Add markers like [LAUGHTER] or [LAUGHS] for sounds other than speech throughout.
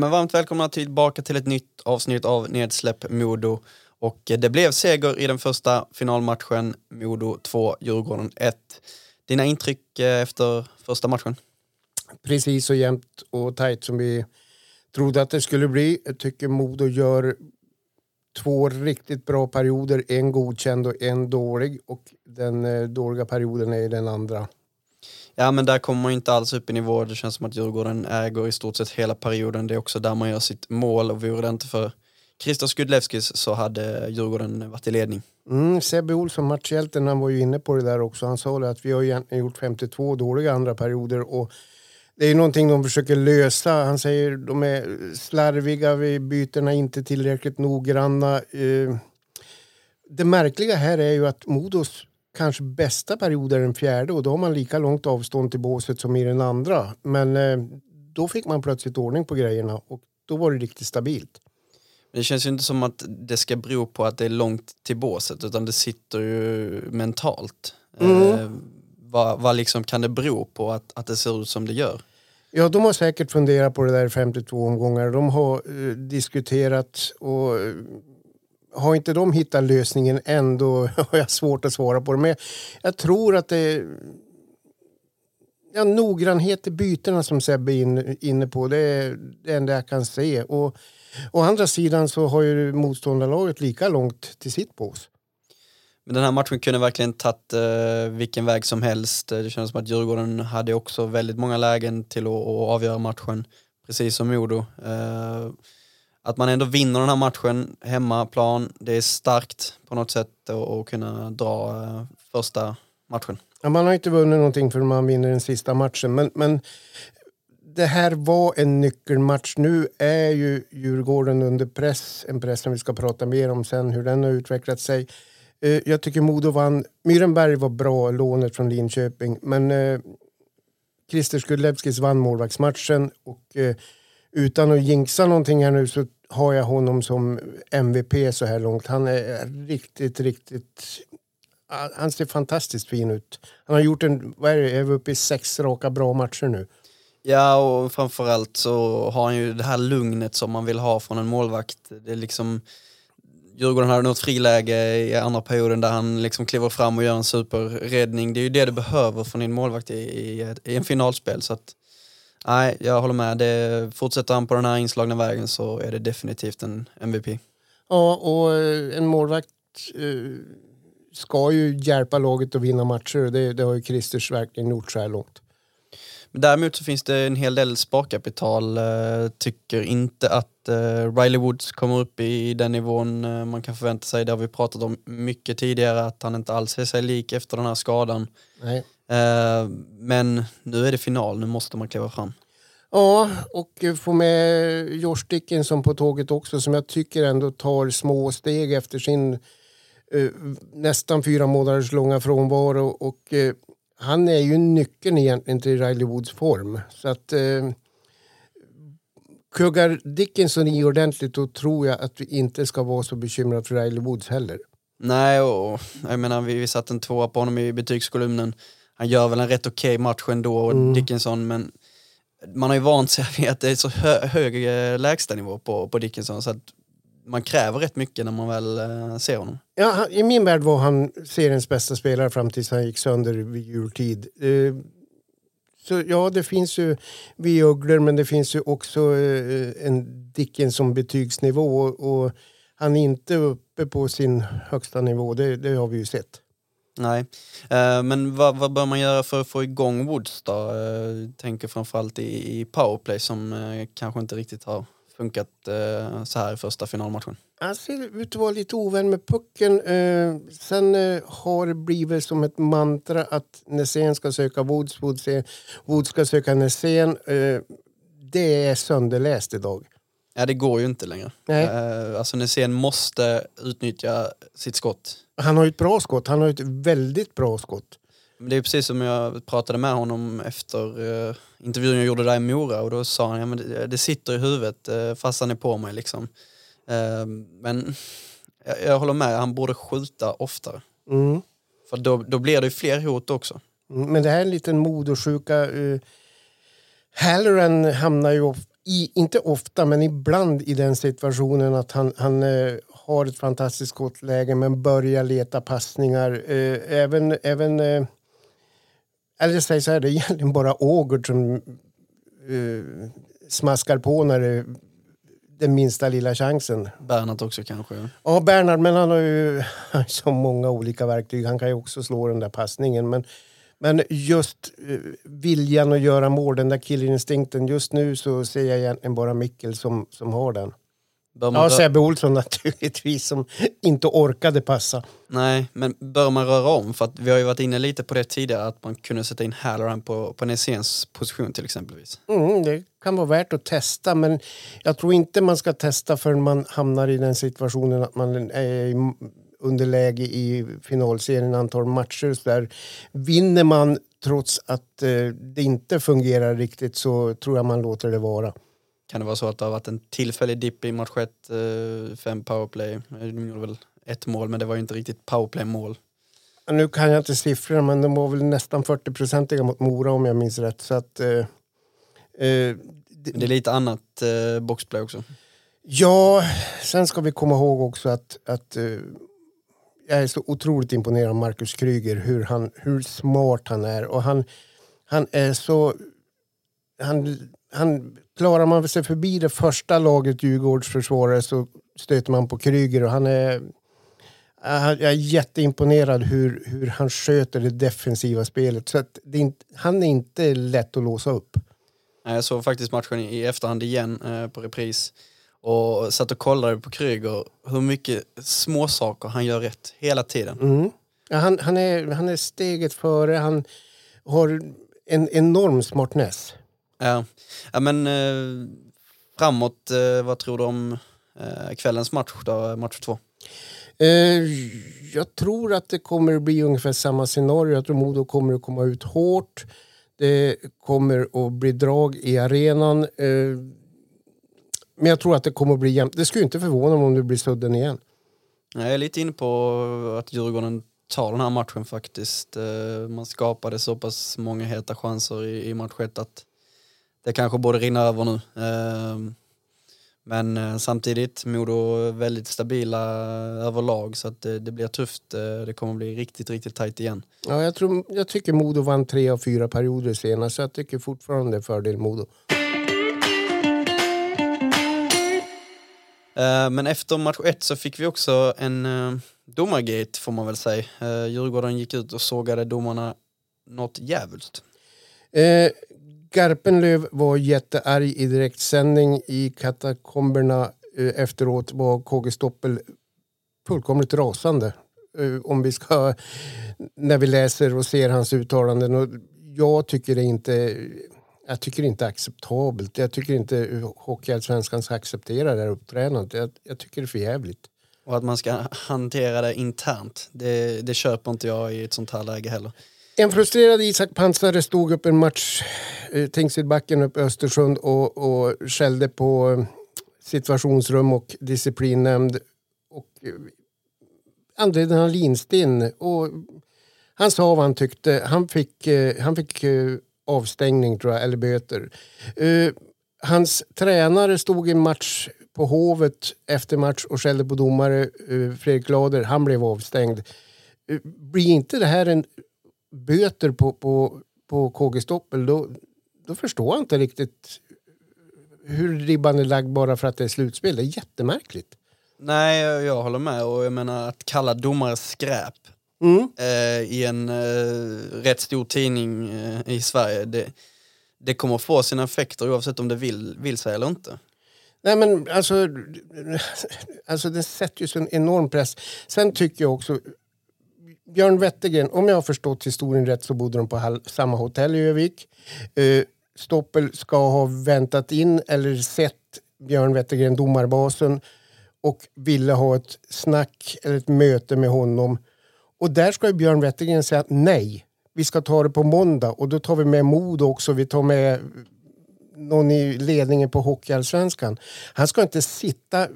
Men varmt välkomna tillbaka till ett nytt avsnitt av Nedsläpp Modo. Och det blev seger i den första finalmatchen, Modo 2, Djurgården 1. Dina intryck eh, efter första matchen? Precis så jämnt och tajt som vi trodde att det skulle bli. Jag tycker Modo gör två riktigt bra perioder, en godkänd och en dålig. Och den eh, dåliga perioden är den andra. Ja men där kommer man inte alls upp i nivå, det känns som att Djurgården äger i stort sett hela perioden. Det är också där man gör sitt mål och vore det inte för Christer Skudlevskis så hade Djurgården varit i ledning. Mm, Sebbe Olsson, matchhjälten, han var ju inne på det där också. Han sa det att vi har egentligen gjort 52 dåliga andra perioder och det är någonting de försöker lösa. Han säger de är slarviga, vi byterna inte tillräckligt noggranna. Eh, det märkliga här är ju att Modos kanske bästa period är den fjärde och då har man lika långt avstånd till båset som i den andra. Men eh, då fick man plötsligt ordning på grejerna och då var det riktigt stabilt. Det känns ju inte som att det ska bero på att det är långt till båset utan det sitter ju mentalt. Mm. Eh, vad, vad liksom kan det bero på att, att det ser ut som det gör? Ja, de har säkert funderat på det där i 52 omgångar. De har eh, diskuterat och eh, har inte de hittat lösningen än då [LAUGHS] har jag svårt att svara på det. Men jag tror att det är ja, noggrannhet i bytena som Sebbe är in, inne på. Det är det enda jag kan se. Och, å andra sidan så har ju motståndarlaget lika långt till sitt bås. Men den här matchen kunde verkligen tagit eh, vilken väg som helst. Eh, det kändes som att Djurgården hade också väldigt många lägen till att, att avgöra matchen, precis som Modo. Eh, att man ändå vinner den här matchen, hemmaplan, det är starkt på något sätt att kunna dra eh, första matchen. Ja, man har inte vunnit någonting förrän man vinner den sista matchen. Men, men det här var en nyckelmatch. Nu är ju Djurgården under press. En press som vi ska prata mer om sen, hur den har utvecklat sig. Eh, jag tycker Modo vann. Myrenberg var bra, lånet från Linköping. Men eh, Christer Skudlevskis vann målvaktsmatchen. Och, utan att jinxa någonting här nu så har jag honom som MVP så här långt. Han är riktigt, riktigt... Han ser fantastiskt fin ut. Han har gjort en, vad är det, är vi uppe i sex raka bra matcher nu? Ja, och framförallt så har han ju det här lugnet som man vill ha från en målvakt. Det är liksom... Djurgården hade något friläge i andra perioden där han liksom kliver fram och gör en superräddning. Det är ju det du behöver från din målvakt i, i, i en finalspel. Så att, nej, jag håller med. Det, fortsätter han på den här inslagna vägen så är det definitivt en MVP. Ja, och eh, en målvakt eh, ska ju hjälpa laget att vinna matcher. Det, det har ju Christers verkligen gjort så här långt. Men däremot så finns det en hel del sparkapital. Eh, tycker inte att Riley Woods kommer upp i den nivån man kan förvänta sig. Det har vi pratat om mycket tidigare, att han inte alls är sig lik efter den här skadan. Nej. Eh, men nu är det final, nu måste man kliva fram. Ja, och få med Josh Dickinson på tåget också som jag tycker ändå tar små steg efter sin eh, nästan fyra månaders långa frånvaro. Och, eh, han är ju nyckeln egentligen till Riley Woods form. Så att eh, kuggar Dickinson i ordentligt då tror jag att vi inte ska vara så bekymrade för Riley Woods heller. Nej, och jag menar vi, vi satte en tvåa på honom i betygskolumnen. Han gör väl en rätt okej match ändå, Mm. Dickinson, men man har ju vant sig vid att det är så hö hög eh, lägstanivå på, på Dickinson så att man kräver rätt mycket när man väl eh, ser honom. Ja, I min värld var han seriens bästa spelare fram tills han gick sönder vid jultid. Eh, så ja, det finns ju vi ugglor men det finns ju också en Dickinson betygsnivå och, och han är inte uppe på sin högsta nivå, det, det har vi ju sett. Nej, eh, men vad, vad bör man göra för att få igång Woods då? Eh, tänker framförallt i, i powerplay som eh, kanske inte riktigt har funkat eh, så här i första finalmatchen. Han ser ut att vara lite ovän med pucken. Sen har det blivit som ett mantra att Nässén ska söka Woods, Woods, Woods ska söka Nässén. Det är sönderläst idag. Ja, det går ju inte längre. Nej. Eh, alltså Nässén måste utnyttja sitt skott. Han har ju ett bra skott. Han har ju ett väldigt bra skott. Det är precis som jag pratade med honom efter eh, intervjun jag gjorde där i Mora och då sa han ja, men det, det sitter i huvudet eh, fast han är på mig liksom. Eh, men jag, jag håller med, han borde skjuta oftare. Mm. För då, då blir det ju fler hot också. Mm, Men det här är en liten modosjuka. Uh, Halloran hamnar ju, of- i, inte ofta, men ibland i den situationen att han, han eh, har ett fantastiskt skottläge men börjar leta passningar. Eh, även, även eh, eller jag säger så här, det är egentligen bara Ågert som eh, smaskar på när det den minsta lilla chansen. Bernhardt också kanske. Ja, Bernhard, men [LAUGHS] han har ju så många olika verktyg. Han kan ju också slå den där passningen. Men, men just viljan att göra mål, den där killinstinkten. Just nu så ser jag egentligen bara Mikkel som, som har den. Bör man Ja, Sebbe Olsson naturligtvis som inte orkade passa. Nej, men bör man röra om? För att vi har ju varit inne lite på det tidigare att man kunde sätta in Halloran på, på Nesséns position till exempelvis. Mm, det kan vara värt att testa, men jag tror inte man ska testa förrän man hamnar i den situationen att man är i underläge i finalserien antal matcher. Så där. Vinner man trots att eh, det inte fungerar riktigt så tror jag man låter det vara. Kan det vara så att det har varit en tillfällig dipp i match ett, eh, fem powerplay. De gjorde väl ett mål men det var ju inte riktigt powerplay-mål. Nu kan jag inte siffrorna, men de var väl nästan 40-procentiga mot Mora om jag minns rätt. Så att, eh, eh, det är lite annat eh, boxplay också. Ja, sen ska vi komma ihåg också att, att eh, jag är så otroligt imponerad av Marcus Kryger, hur, han, hur smart han är. Och han, han är så... Han, han, klarar man sig förbi det första laget Djurgårdsförsvarare så stöter man på Kryger och han är... Jag är jätteimponerad hur, hur han sköter det defensiva spelet. Så är inte, han är inte lätt att låsa upp. Jag såg faktiskt matchen i efterhand igen eh, på repris och satt och kollade på Kryger hur mycket små saker han gör rätt hela tiden. Mm. Ja, han, han, är, han är steget före. Han har en enorm smartness. Ja, ja men eh, framåt, eh, vad tror du om eh, kvällens match då, match två? Eh, jag tror att det kommer att bli ungefär samma scenario. Jag tror Modo kommer att komma ut hårt. Det kommer att bli drag i arenan. Eh, men jag tror att det kommer att bli jämnt. Det skulle inte förvåna mig om det blir sudden igen. Jag är lite inne på att Djurgården tar den här matchen faktiskt. Eh, Man skapade så pass många heta chanser i, match ett att det kanske borde rinna över nu. Eh, Men eh, samtidigt, Modo är väldigt stabila överlag så att det, det blir tufft. Eh, Det kommer bli riktigt, riktigt tajt igen. Ja, jag, tror, jag tycker Modo vann tre av fyra perioder senast. Så jag tycker fortfarande fördel Modo. Eh, Men efter match ett så fick vi också en domargate får man väl säga. Djurgården gick ut och sågade domarna något djävulskt. Eh, Garpenlöv var jättearg i direktsändning i katakomberna. Eh, efteråt var KG Stoppel fullkomligt rasande. Eh, om vi ska, när vi läser och ser hans uttalanden. Och jag tycker det inte jag tycker inte acceptabelt. Jag tycker inte Hockeyallsvenskan ska acceptera det här uppträdandet. Jag, jag tycker det är för jävligt. Och att man ska hantera det internt, det, det köper inte jag i ett sånt här läge heller. En frustrerad Isak Pansare stod upp en match, eh, Tingsrydbacken upp i Östersund och, och skällde på eh, situationsrum och disciplinnämnd. Och eh, adrenalinstinn. Och han sa vad han tyckte. Han fick, han fick avstängning tror jag, eller böter. Hans tränare stod i en match på Hovet efter match och skällde på domare, Fredrik Lader. Han blev avstängd. Blir inte det här en böter på, på, på KG Stoppel då, då förstår jag inte riktigt hur ribban är lagd bara för att det är slutspel. Det är jättemärkligt. Nej, jag, håller med och jag menar att kalla domare skräp Mm. eh, i en eh, rätt stor tidning eh, i Sverige, det, det kommer få sina effekter oavsett om det vill, vill sig eller inte. Nej men alltså, alltså det sätter ju så en enorm press. Sen tycker jag också, Björn Wettergren, om jag har förstått historien rätt så bodde de på samma hotell i Övik. Uh, Stoppel ska ha väntat in eller sett Björn Wettergren, domarbasen och ville ha ett snack eller ett möte med honom. Och där ska ju Björn Wettergren säga nej, vi ska ta det på måndag och då tar vi med Mod också, vi tar med någon i ledningen på Hockeyallsvenskan. Han ska inte sitta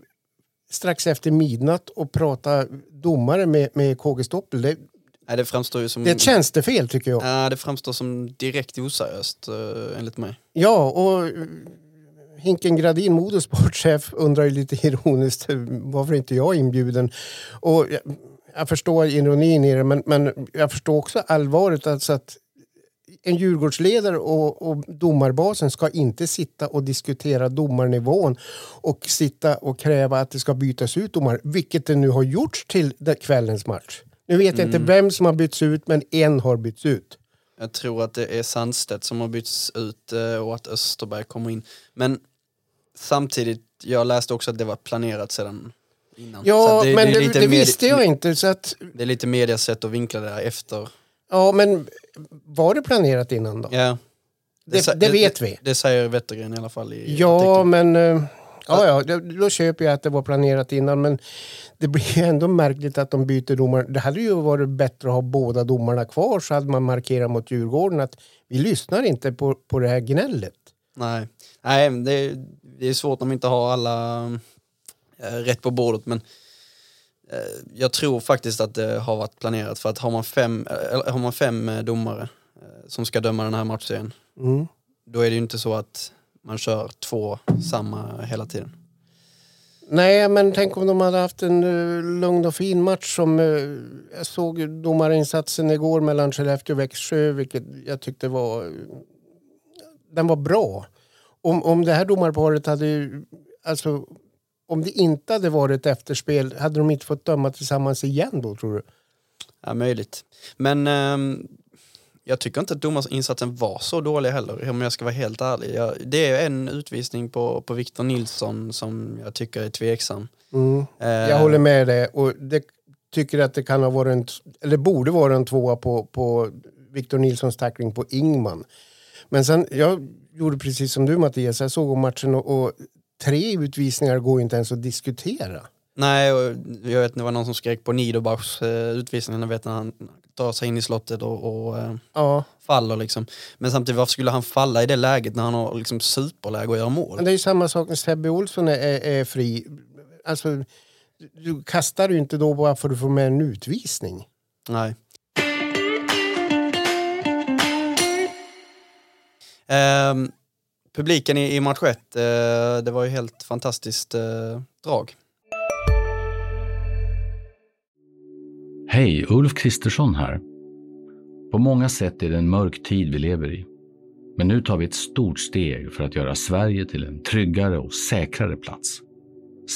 strax efter midnatt och prata domare med, med KG Stoppel. Det, Nej, det framstår ju som... det är ett tjänstefel tycker jag. Ja, det framstår som direkt oseriöst uh, enligt mig. Ja, och eh, Hinken Gradin, modesportchef, undrar ju lite [LAUGHS] ironiskt varför inte jag är inbjuden. Och jag, jag förstår ironin i det, men, men jag förstår också allvaret. Alltså att en Djurgårdsledare och, och domarbasen ska inte sitta och diskutera domarnivån och sitta och kräva att det ska bytas ut domare, vilket det nu har gjorts till kvällens match. Nu vet jag inte Mm. vem som har bytts ut, men en har bytts ut. Jag tror att det är Sandstedt som har bytts ut eh, och att Österberg kommer in. Men samtidigt, jag läste också att det var planerat sedan innan. Ja, att men det, det med- visste jag inte. Så att, Det är lite medias sätt att vinkla det där efter. ja, men var det planerat innan då? Ja. Det- sa- det vet vi. Det, säger Wettergren i alla fall i Ja, artikeln. men... eh, Ja, ja, då- då köper jag att det var planerat innan, men det blir ändå märkligt att de byter domare. Det hade ju varit bättre att ha båda domarna kvar så hade man markerat mot Djurgården att vi lyssnar inte på, på det här gnället. Nej, Nej det, är, det är svårt om vi inte har alla eh, rätt på bordet men jag tror faktiskt att det har varit planerat för att har man fem, eh, har man fem eh, domare eh, som ska döma den här matchserien Mm. då är det ju inte så att man kör två samma hela tiden. Nej, men tänk om de hade haft en uh, lugn och fin match som uh, jag såg domarinsatsen igår mellan Skellefteå och Växjö, vilket jag tyckte var... den var bra. Om, om det här domarparet hade... Alltså, om det inte hade varit efterspel, hade de inte fått döma tillsammans igen då, tror du? Ja, möjligt. Men ehm, jag tycker inte att domarinsatsen var så dålig heller om jag ska vara helt ärlig. Jag, det är en utvisning på, på Victor Nilsson som jag tycker är tveksam. Mm. Eh, Jag håller med dig. Och det tycker att det kan ha varit en, eller borde vara en tvåa på, på Victor Nilssons tackling på Ingman. Men sen, jag gjorde precis som du Mattias, jag såg om matchen och, och tre utvisningar går ju inte ens att diskutera. Nej, och jag vet det var någon som skrek på Niederbachs eh, utvisning, jag vet när han tar sig in i slottet och, och eh, Ja, faller liksom. Men samtidigt, varför skulle han falla i det läget när han har liksom superläge att göra mål? men det är ju samma sak när Sebbe Olsson är, är, är fri. Alltså, du- du kastar ju inte då bara för att du får med en utvisning. Nej. Ehm, publiken i, i match 1, eh, det var ju helt fantastiskt eh, drag. Hej, Ulf Kristersson här. På många sätt är det en mörk tid vi lever i. Men nu tar vi ett stort steg för att göra Sverige till en tryggare och säkrare plats.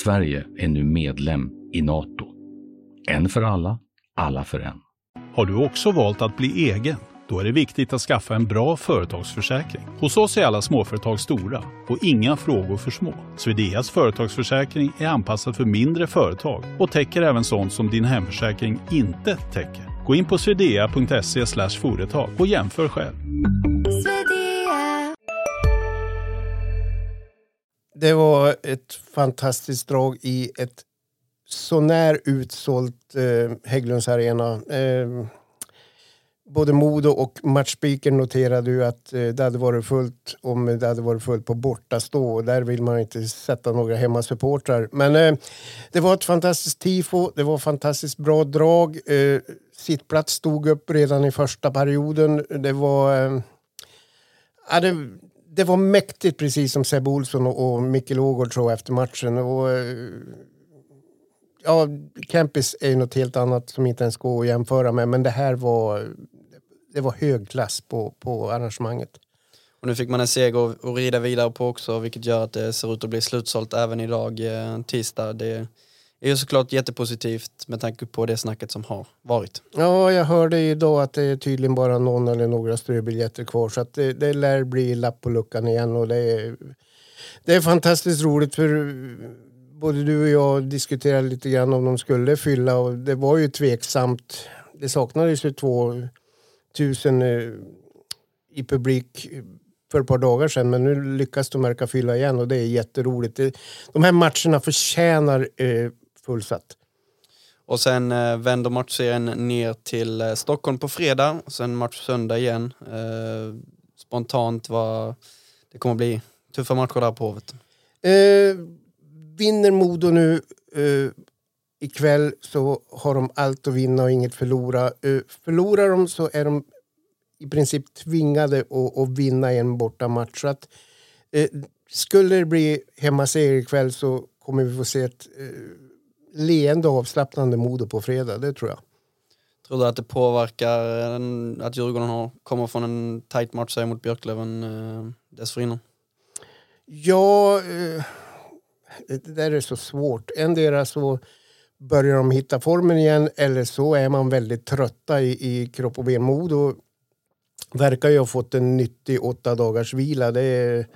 Sverige är nu medlem i Nato. En för alla, alla för en. Har du också valt att bli egen? Då är det viktigt att skaffa en bra företagsförsäkring. Hos oss är alla småföretag stora och inga frågor för små. Swedeas företagsförsäkring är anpassad för mindre företag och täcker även sånt som din hemförsäkring inte täcker. Gå in på swedea.se företag och jämför själv. Det var ett fantastiskt drag i ett sånär utsålt eh, Hägglunds arena. Eh, både Modo och matchspiken noterade ju att eh, det hade varit fullt om det hade varit fullt på bortastå. Och där vill man inte sätta några hemmasupportrar. Men eh, det var ett fantastiskt tifo. Det var fantastiskt bra drag. Eh, sittplats stod upp redan i första perioden. Det var... Eh, Ja, det, det var mäktigt precis som Sebbe Olsson och, och Micke Ågård sa efter matchen. Och, eh, ja, Kempis är ju något helt annat som inte ens går att jämföra med. Men det här var, det var hög klass på, på arrangemanget. Och nu fick man en seger att rida vidare på också vilket gör att det ser ut att bli slutsålt även idag eh, tisdag. Det är ju såklart jättepositivt med tanke på det snacket som har varit. Ja, jag hörde idag att det är tydligen bara någon eller några ströbiljetter kvar så att det, det lär bli lapp på luckan igen och det är, det är fantastiskt roligt för både du och jag diskuterade lite grann om de skulle fylla och det var ju tveksamt. Det saknades ju två tusen eh, i publik för ett par dagar sedan, men nu lyckas de märka fylla igen och det är jätteroligt. De här matcherna förtjänar eh, fullsatt. Och sen eh, vänder matchserien ner till Stockholm på fredag, och sen match söndag igen. Spontant vad det kommer bli tuffa matcher där på Hovet. vinner Modo nu ikväll så har de allt att vinna och inget förlora. Eh, förlorar de så är de i princip tvingade att, att vinna en bortamatch. Så att, eh, skulle det bli hemmaseger ikväll så kommer vi få se ett eh, leende avslappnande Modo på fredag, det tror jag. Tror du att det påverkar en, att Djurgården har, kommer från en tight match mot Björklöven eh, dessförinnan? Ja, eh, det där är så svårt. Endera så börjar de hitta formen igen eller så är man väldigt trötta i, i kropp och ben. Modo verkar ju ha fått en nyttig åtta dagars vila. Det är,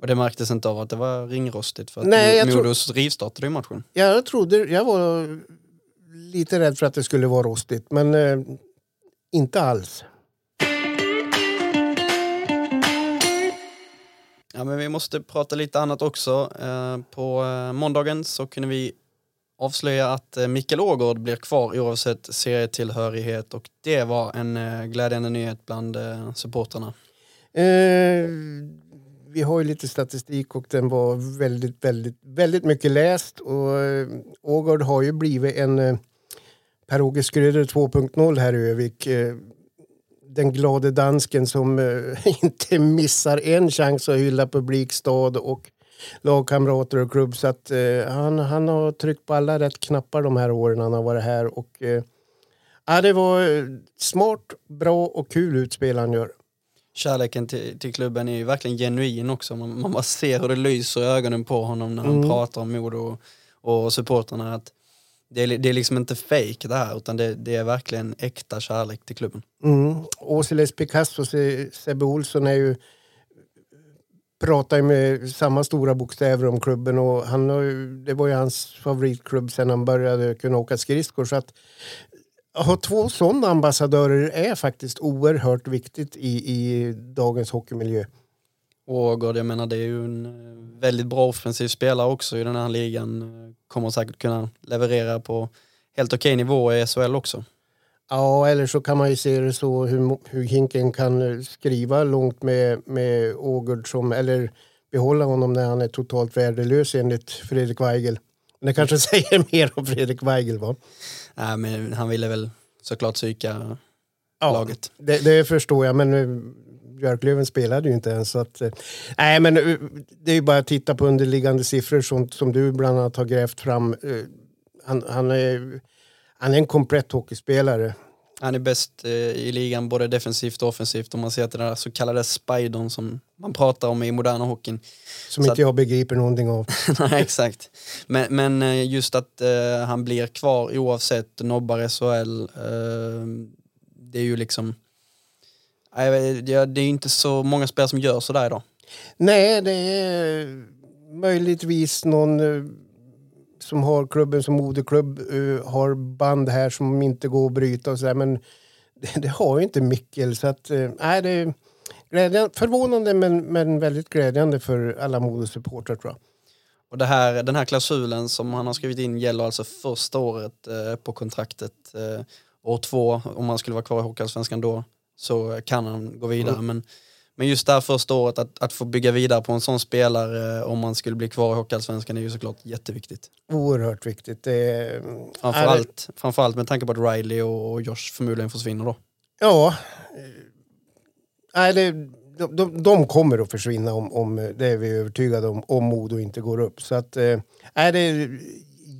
Och det märktes inte av att det var ringrostigt för att Nej, jag Modos rivstartade ju matchen. jag trodde, jag var lite rädd för att det skulle vara rostigt men eh, inte alls. Ja, men vi måste prata lite annat också. Eh, på eh, måndagen så kunde vi avslöja att eh, Mikael Ågård blir kvar oavsett serietillhörighet och det var en eh, glädjande nyhet bland eh, supportrarna. Eh, vi har ju lite statistik och den var väldigt, väldigt, väldigt mycket läst. Och Ågård har ju blivit en Per-Åge Schröder 2.0 här i Övik. Den glade dansken som [LAUGHS] inte missar en chans att hylla publikstad och lagkamrater och klubb. Så att, eh, han, han har tryckt på alla rätt knappar de här åren han har varit här. Och, eh, ja, det var eh, smart, bra och kul utspel han gör. Kärleken till, till klubben är ju verkligen genuin också. Man, man bara ser hur det lyser i ögonen på honom när han Mm. pratar om Modo och, och supportrarna. Att det, är, det är liksom inte fake det här utan det, det är verkligen äkta kärlek till klubben. Mm. Åseles Picasso, Se- Sebbe Olsson är ju pratar ju med samma stora bokstäver om klubben och han det var ju hans favoritklubb sen han började kunna åka skridskor. Så att ha två sådana ambassadörer är faktiskt oerhört viktigt i, i dagens hockeymiljö. Och Ågård, jag menar det är ju en eh, väldigt bra offensiv spelare också i den här ligan. Kommer säkert kunna leverera på helt okej nivå i SHL också. Ja, eller så kan man ju se det så hur, hur Hinken kan eh, skriva långt med, med Ågård som, eller behålla honom när han är totalt värdelös enligt Fredrik Weigel. Men det kanske säger [LAUGHS] mer om Fredrik Weigel va? Nej, men han ville väl såklart psyka Ja, laget. Det, det förstår jag, men eh, Björklöven spelade ju inte ens. Så att, eh, nej, men det är ju bara att titta på underliggande siffror som, som du bland annat har grävt fram. Han, han, är, han är en komplett hockeyspelare. Han är bäst eh, i ligan både defensivt och offensivt om man ser till den där så kallade spidern som man pratar om i moderna hockeyn. Som Så inte jag begriper någonting av. [LAUGHS] Nej, exakt. Men, men eh, just att eh, han blir kvar oavsett nobbar SHL, eh, det är ju liksom... Det är ju inte så många spelare som gör sådär idag. Nej, det är möjligtvis någon eh, som har klubben som moderklubb eh, har band här som inte går att bryta och så där, men det, det har ju inte Mikkel. Så att, eh, nej, det är glädjande, förvånande men, men väldigt glädjande för alla modesupportrar tror jag. Och det här, den här klausulen som han har skrivit in gäller alltså första året eh, på kontraktet. Eh, år två, om han skulle vara kvar i Hockeyallsvenskan då, så kan han gå vidare. Men, men just det här första året, att, att få bygga vidare på en sån spelare eh, om man skulle bli kvar i Hockeyallsvenskan är ju såklart jätteviktigt. Oerhört viktigt. Det Framförallt, framförallt med tanke på att Riley och, och Josh förmodligen försvinner då. Ja. Nej, det, de, de, de kommer att försvinna om, om det är vi övertygade om, om Modo inte går upp. Så att, eh, nej, det är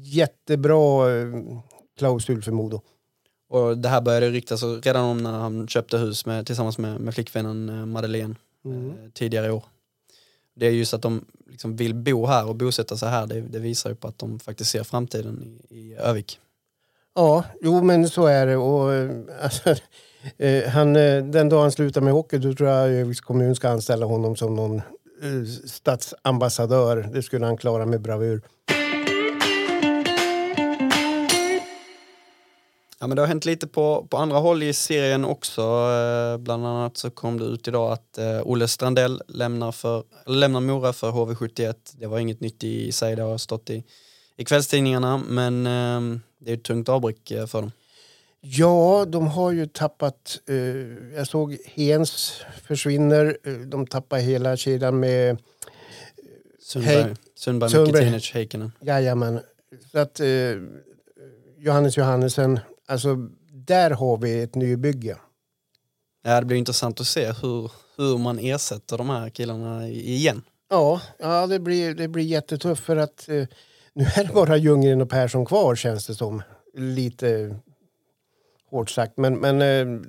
jättebra eh, klausul för Modo. Och det här började ryktas redan om när han köpte hus med, tillsammans med, med flickvännen eh, Madeleine eh, tidigare i år. Det är just att de liksom vill bo här och bosätta sig här, det, det visar ju på att de faktiskt ser framtiden i, i Övik. Ja, jo men så är det. Och, eh, alltså, [LAUGHS] eh, han, eh, den dag han slutar med hockey då tror jag Öviks kommun ska anställa honom som någon eh, statsambassadör. Det skulle han klara med bravur. Ja, men det har hänt lite på, på andra håll i serien också. Eh, bland annat så kom det ut idag att eh, Olle Strandell lämnar, för, lämnar Mora för HV71. Det var inget nytt i sig, det har stått i, i kvällstidningarna, men eh, det är ett tungt avbräck eh, för dem. Ja, de har ju tappat... Jag såg Hens försvinner. De tappar hela kedjan med... Sundberg, Hej. Sundberg, Sundberg. Mikitinic, Heikkinen. Jajamän. Så att... Johannes Johannesen. Alltså, där har vi ett nybygge. Ja, det blir intressant att se hur, hur man ersätter de här killarna igen. Ja, ja det, blir, det blir jättetufft för att eh, nu är det bara Ljunggren och Persson kvar känns det som. Lite hårt sagt. Men, men eh,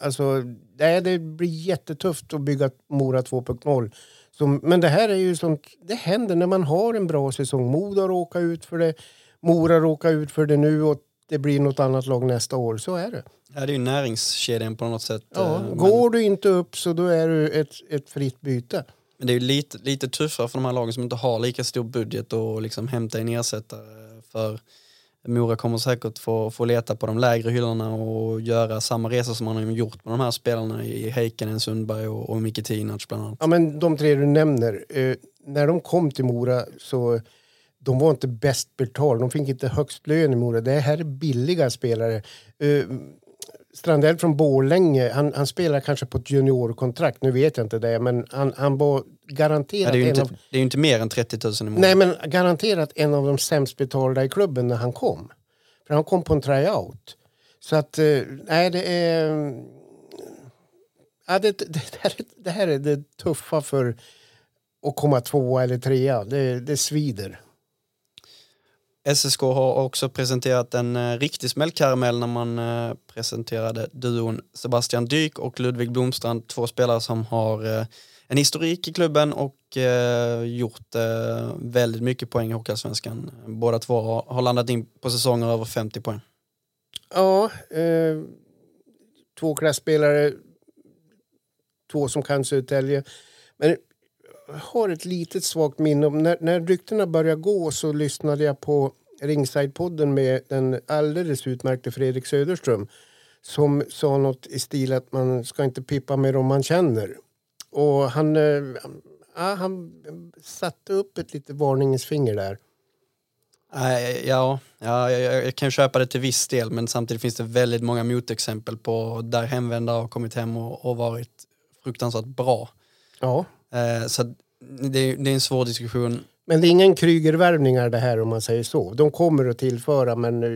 alltså, nej, det blir jättetufft att bygga Mora 2.0. Som, men det här är ju sånt, det händer när man har en bra säsong. Modo råkar ut för det, Mora råkar ut för det nu och det blir något annat lag nästa år. Så är det. Ja, det är ju näringskedjan på något sätt. Ja, eh, men- går du inte upp så då är du ett, ett fritt byte. Men det är ju lite, lite tuffare för de här lagen som inte har lika stor budget och liksom hämta in ersättare. För Mora kommer säkert få, få leta på de lägre hyllorna och göra samma resa som man har gjort med de här spelarna i Heikkinen, Sundberg och, och Micke Tinac bland annat. Ja, men de tre du nämner, eh, när de kom till Mora så de var inte bäst betalda. De fick inte högst lön i Mora. Det här är billiga spelare. Eh, Strandell från Borlänge, han, han spelar kanske på ett juniorkontrakt. Nu vet jag inte det, men han, han var Ja, garanterat det, är inte, av... det är ju inte mer än 30 000 i månaden. Nej, men garanterat en av de sämst betalda i klubben när han kom. För han kom på en tryout. Så att, eh, nej det är... Ja, det, det, här, är- det här är det tuffa för att komma tvåa eller trea. Det, det svider. SSK har också presenterat en eh, riktig smällkaramell när man eh, presenterade duon Sebastian Dyk och Ludvig Blomstrand, två spelare som har eh, en historik i klubben och eh, gjort eh, väldigt mycket poäng i Hockeyallsvenskan. Båda två har, har landat in på säsonger över 50 poäng. Ja, eh, två klasspelare. Två som kan Södertälje. Men har ett litet svagt minne. om När, när ryktena började gå så lyssnade jag på Ringside-podden med den alldeles utmärkte Fredrik Söderström som sa något i stil att man ska inte pippa med dem man känner. Och han, eh, ja, han satte upp ett litet varningens finger där. Nej, ja, ja jag, jag kan köpa det till viss del men samtidigt finns det väldigt många motexempel på där hemvändare har kommit hem och, och varit fruktansvärt bra. Ja. Eh, så det, är- det är en svår diskussion. Men det är ingen Krygervärvningar det här om man säger så. De kommer att tillföra men eh,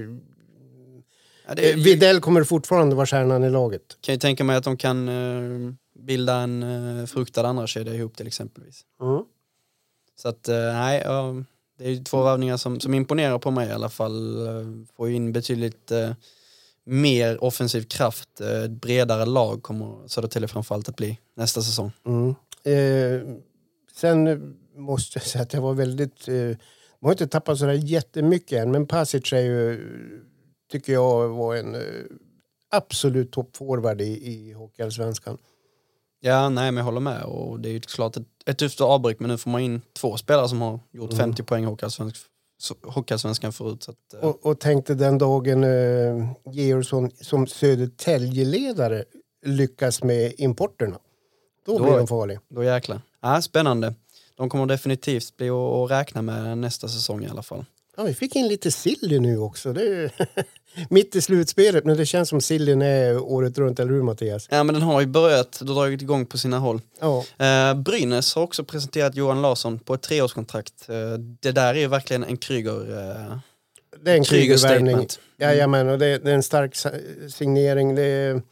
Ja, det, Eh, Widell kommer fortfarande vara stjärnan i laget. kan ju tänka mig att de kan eh, bilda en eh, fruktad andra kedja ihop till exempelvis. Så att eh, nej, ja, det är ju två värvningar som, som imponerar på mig i alla fall. Eh, Får ju in betydligt mer offensiv kraft, eh, ett bredare lag kommer Södertälje framförallt att bli nästa säsong. Mm. Eh, sen måste jag säga att jag var väldigt... Eh, de har inte tappat sådär jättemycket än, men Pasic är ju, tycker jag var en eh, absolut toppforward i, i Hockeyallsvenskan. Ja, nej men jag håller med och det är ju klart ett, ett tufft avbräck men nu får man in två spelare som har gjort 50 poäng i Hockeyallsvensk- så- Hockeyallsvenskan förut. Så att, eh, Och, och tänkte den dagen eh, Georgsson som Södertäljeledare lyckas med importerna. Då, Då- blir de farliga. Då jäklar. Ja, spännande. De kommer definitivt bli att räkna med nästa säsong i alla fall. Ja, vi fick in lite Silly nu också. Det är [LAUGHS] mitt i slutspelet, men det känns som Sillyn är året runt, eller hur Mattias? Ja men den har ju börjat, har dragit igång på sina håll. Ja, Eh, Brynäs har också presenterat Johan Larsson på ett treårskontrakt. Eh, det där är ju verkligen en Kryger, eh, det är en Kryger-värvning. Jajamän, och det, det är en stark signering. Det är,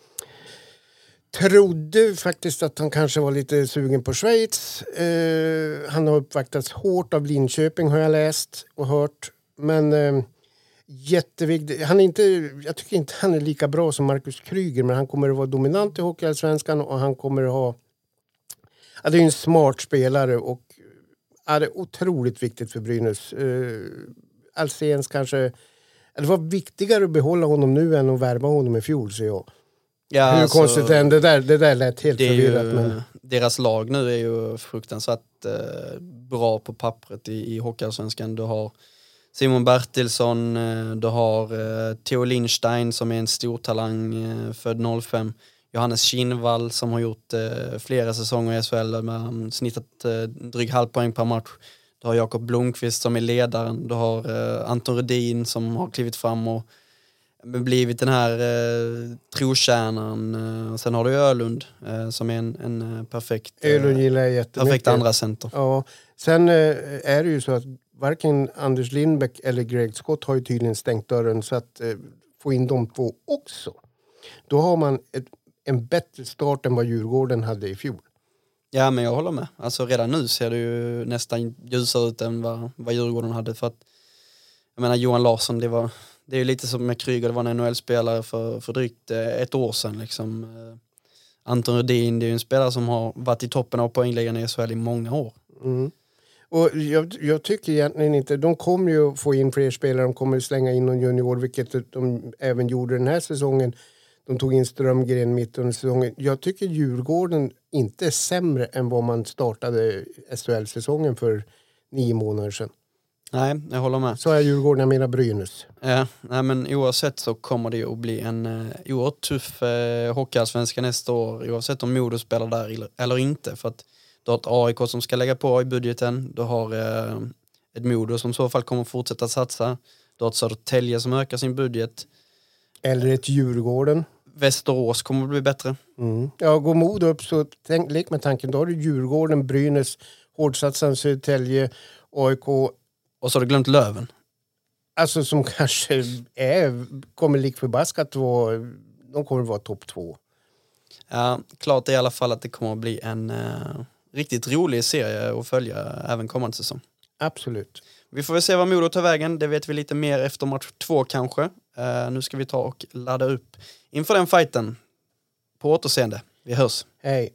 trodde faktiskt att han kanske var lite sugen på Schweiz. Eh, han har uppvaktats hårt av Linköping har jag läst och hört. Men eh, jätteviktigt. Han är inte, jag tycker inte han är lika bra som Marcus Kryger men han kommer att vara dominant i Hockeyallsvenskan och han kommer att ha... Ja, det är en smart spelare och ja, det är otroligt viktigt för Brynäs. Eh, Alséns kanske... Det var viktigare att behålla honom nu än att värva honom i fjol, ser jag. Ja, Hur alltså, konstigt det det där, det där lät helt är förvirrat. ju, Men, Deras lag nu är ju fruktansvärt eh, bra på pappret i, i Hockeyallsvenskan. Du har Simon Bertilsson, eh, du har eh, Theo Lindstein som är en stor talang, eh, född 05. Johannes Kinnvall som har gjort flera säsonger i SHL med snittat eh, dryg halv poäng per match. Du har Jakob Blomqvist som är ledaren. Du har Anton Rudin som har klivit fram och blivit den här eh. Eh, och sen har du Ölund eh, som är en, en perfekt, Ölund gillar jag perfekt andra center. Ja, sen eh, är det ju så att varken Anders Lindbäck eller Greg Scott har ju tydligen stängt dörren så att eh, få in de två också. Då har man ett, en bättre start än vad Djurgården hade i fjol. Ja men jag håller med. Alltså redan nu ser det ju nästan ljusare ut än vad, vad Djurgården hade för att jag menar Johan Larsson det var det är ju lite som med Kryger, det var en NHL-spelare för, för drygt eh, ett år sedan liksom. Eh, Anton Rudin, det är ju en spelare som har varit i toppen av poängligan i SHL i många år. Mm. Och jag, jag tycker egentligen inte, de kommer ju få in fler spelare, de kommer att slänga in någon junior, vilket de även gjorde den här säsongen. De tog in Strömgren mitt under säsongen. Jag tycker Djurgården inte är sämre än vad man startade SHL-säsongen för nio månader sedan. Nej, jag håller med. Så är Djurgården, jag menar Brynäs. Ja, nej, men oavsett så kommer det ju att bli en uh, oerhört tuff uh, hockeyallsvenska nästa år oavsett om Modo spelar där eller inte. För att du har ett AIK som ska lägga på i budgeten, du har uh, ett Modo som i så fall kommer fortsätta satsa, du har ett Södertälje som ökar sin budget, Eller ett Djurgården. Västerås kommer att bli bättre. Mm. Ja, går Modo upp så tänk, lek med tanken, då har du Djurgården, Brynäs, hårdsatsaren Södertälje, AIK, Och så har du glömt Löven. alltså som [LAUGHS] kanske är, kommer lik förbaskat vara, de kommer vara topp två. Ja, klart är i alla fall att det kommer att bli en uh, riktigt rolig serie att följa även kommande säsong. Absolut. Vi får väl se vad Modo tar vägen, det vet vi lite mer efter match två kanske. Eh, nu ska vi ta och ladda upp inför den fighten. På återseende, vi hörs. Hej.